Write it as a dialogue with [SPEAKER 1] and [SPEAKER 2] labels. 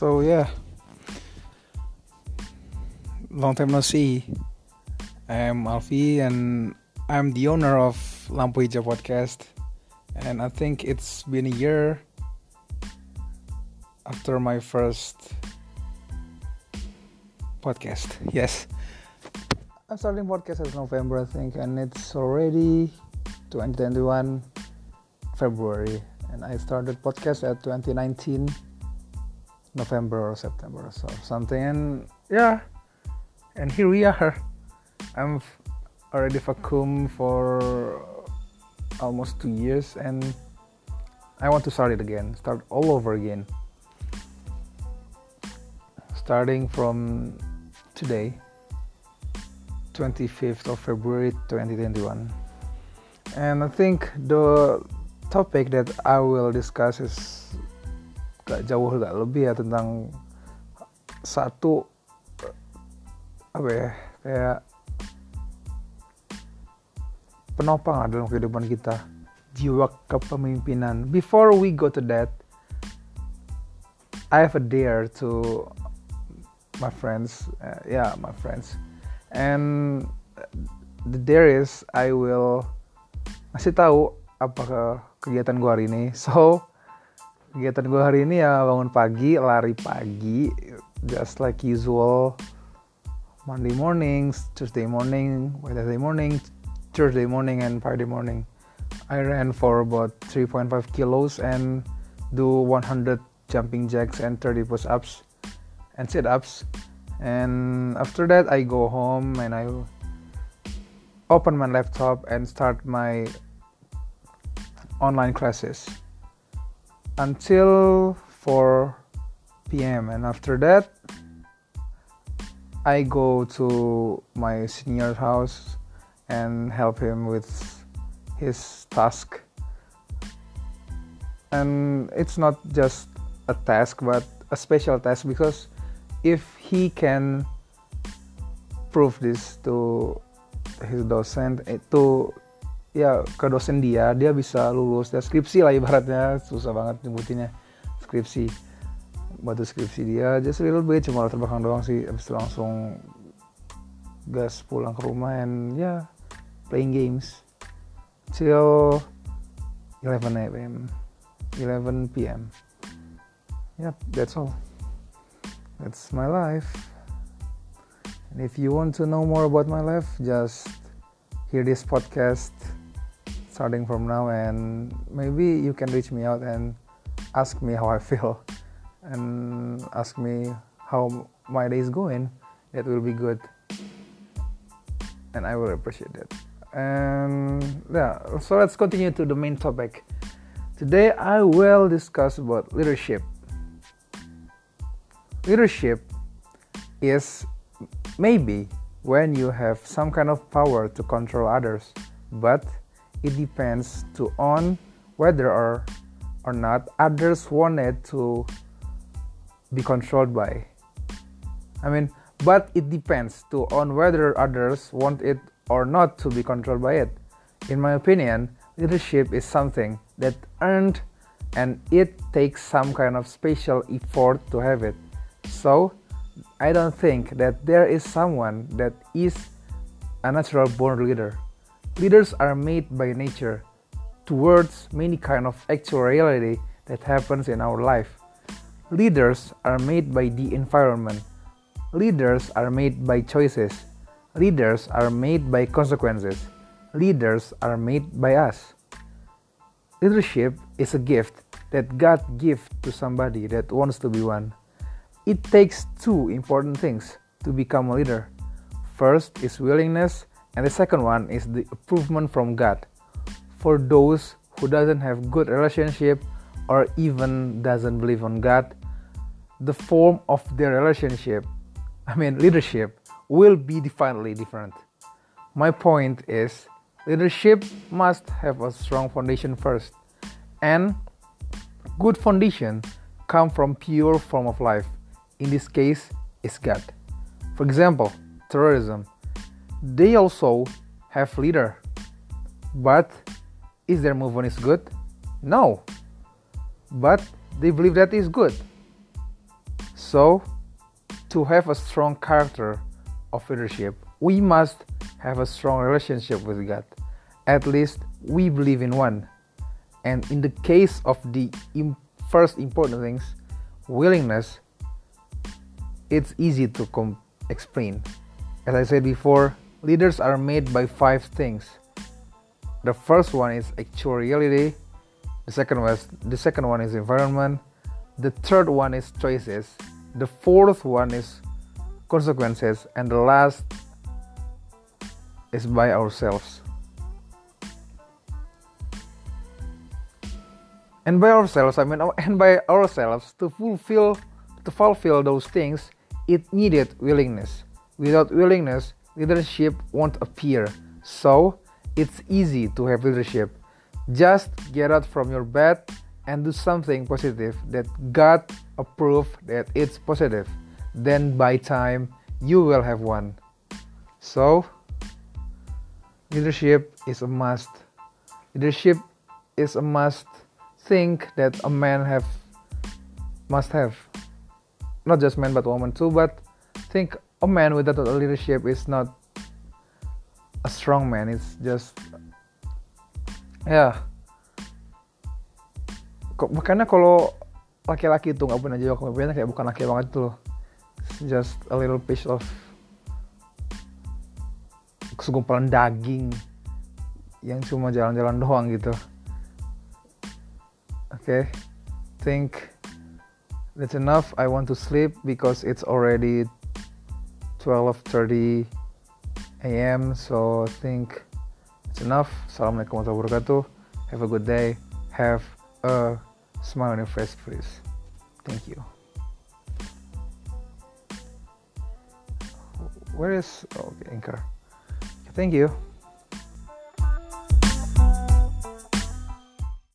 [SPEAKER 1] So yeah, long time no see. I'm Alfi and I'm the owner of Lampu Podcast. And I think it's been a year after my first podcast. Yes, I'm starting podcast as November, I think, and it's already 2021 February, and I started podcast at 2019 November or September or so something, and yeah, and here we are. I'm already vacuum for almost two years, and I want to start it again, start all over again, starting from today, 25th of February 2021. And I think the topic that I will discuss is gak jauh gak lebih ya tentang satu apa ya kayak penopang dalam kehidupan kita jiwa kepemimpinan. Before we go to that I have a dare to my friends uh, yeah my friends. And the dare is I will ngasih tahu apa kegiatan gue hari ini. So kegiatan gue hari ini ya bangun pagi lari pagi just like usual. Monday mornings Tuesday morning Wednesday morning Thursday morning and Friday morning. I ran for about 3.5 kilos and do 100 jumping jacks and 30 push-ups and sit-ups. And after that I go home and I open my laptop and start my online classes until 4 p.m. and after that I go to my senior's house and help him with his task and it's not just a task but a special task because if he can prove this to his docent eh, itu ya ke dosen dia dia bisa lulus ya skripsi lah ibaratnya susah banget nyebutinnya skripsi batu skripsi dia just a little bit cuma latar belakang doang sih abis itu langsung gas pulang ke rumah and ya yeah, playing games till 11 a.m. 11 p.m. Yep, that's all. That's my life. And if you want to know more about my life, just hear this podcast starting from now and maybe you can reach me out and ask me how I feel and ask me how my day is going. That will be good. And I will appreciate that. And yeah, so let's continue to the main topic. Today I will discuss about leadership. Leadership is maybe when you have some kind of power to control others, but it depends to on whether or or not others wanted to be controlled by. I mean, but it depends to on whether others want it or not to be controlled by it. In my opinion, leadership is something that earned and it takes some kind of special effort to have it. So, I don't think that there is someone that is a natural born leader. Leaders are made by nature towards many kind of actual reality that happens in our life. Leaders are made by the environment. Leaders are made by choices. Leaders are made by consequences. Leaders are made by us. Leadership is a gift that God gives to somebody that wants to be one. It takes two important things to become a leader. First is willingness and the second one is the approval from God. For those who doesn't have good relationship or even doesn't believe on God, the form of their relationship, I mean leadership, will be definitely different. My point is leadership must have a strong foundation first. And good foundation come from pure form of life. In this case is God. For example, terrorism they also have leader. But is their movement is good? No. But they believe that is good. So, to have a strong character of leadership, we must have a strong relationship with God. At least we believe in one. And in the case of the first important things, willingness, it's easy to explain. As I said before, leaders are made by five things. The first one is actual reality. The second was the second one is environment. The third one is choices. The fourth one is consequences, and the last is by ourselves. And by ourselves, I mean, and by ourselves to fulfill to fulfill those things, it needed willingness. Without willingness, leadership won't appear. So, it's easy to have leadership. Just get out from your bed and do something positive that God approved that it's positive. Then by time you will have one. So, leadership is a must. Leadership is a must thing that a man have must have. Not just man but woman too, but think a man without a leadership is not a strong man. It's just ya. Yeah. Makanya kalau laki-laki itu nggak punya jiwa kepemimpinan kayak bukan laki banget tuh. Just a little piece of segumpalan daging yang cuma jalan-jalan doang gitu. Oke, okay. think that's enough. I want to sleep because it's already 12:30 a.m. So I think it's enough. Assalamualaikum warahmatullahi wabarakatuh. Have a good day. Have a smile on your face, please. Thank you. Where is oh, okay, Anchor? Thank you.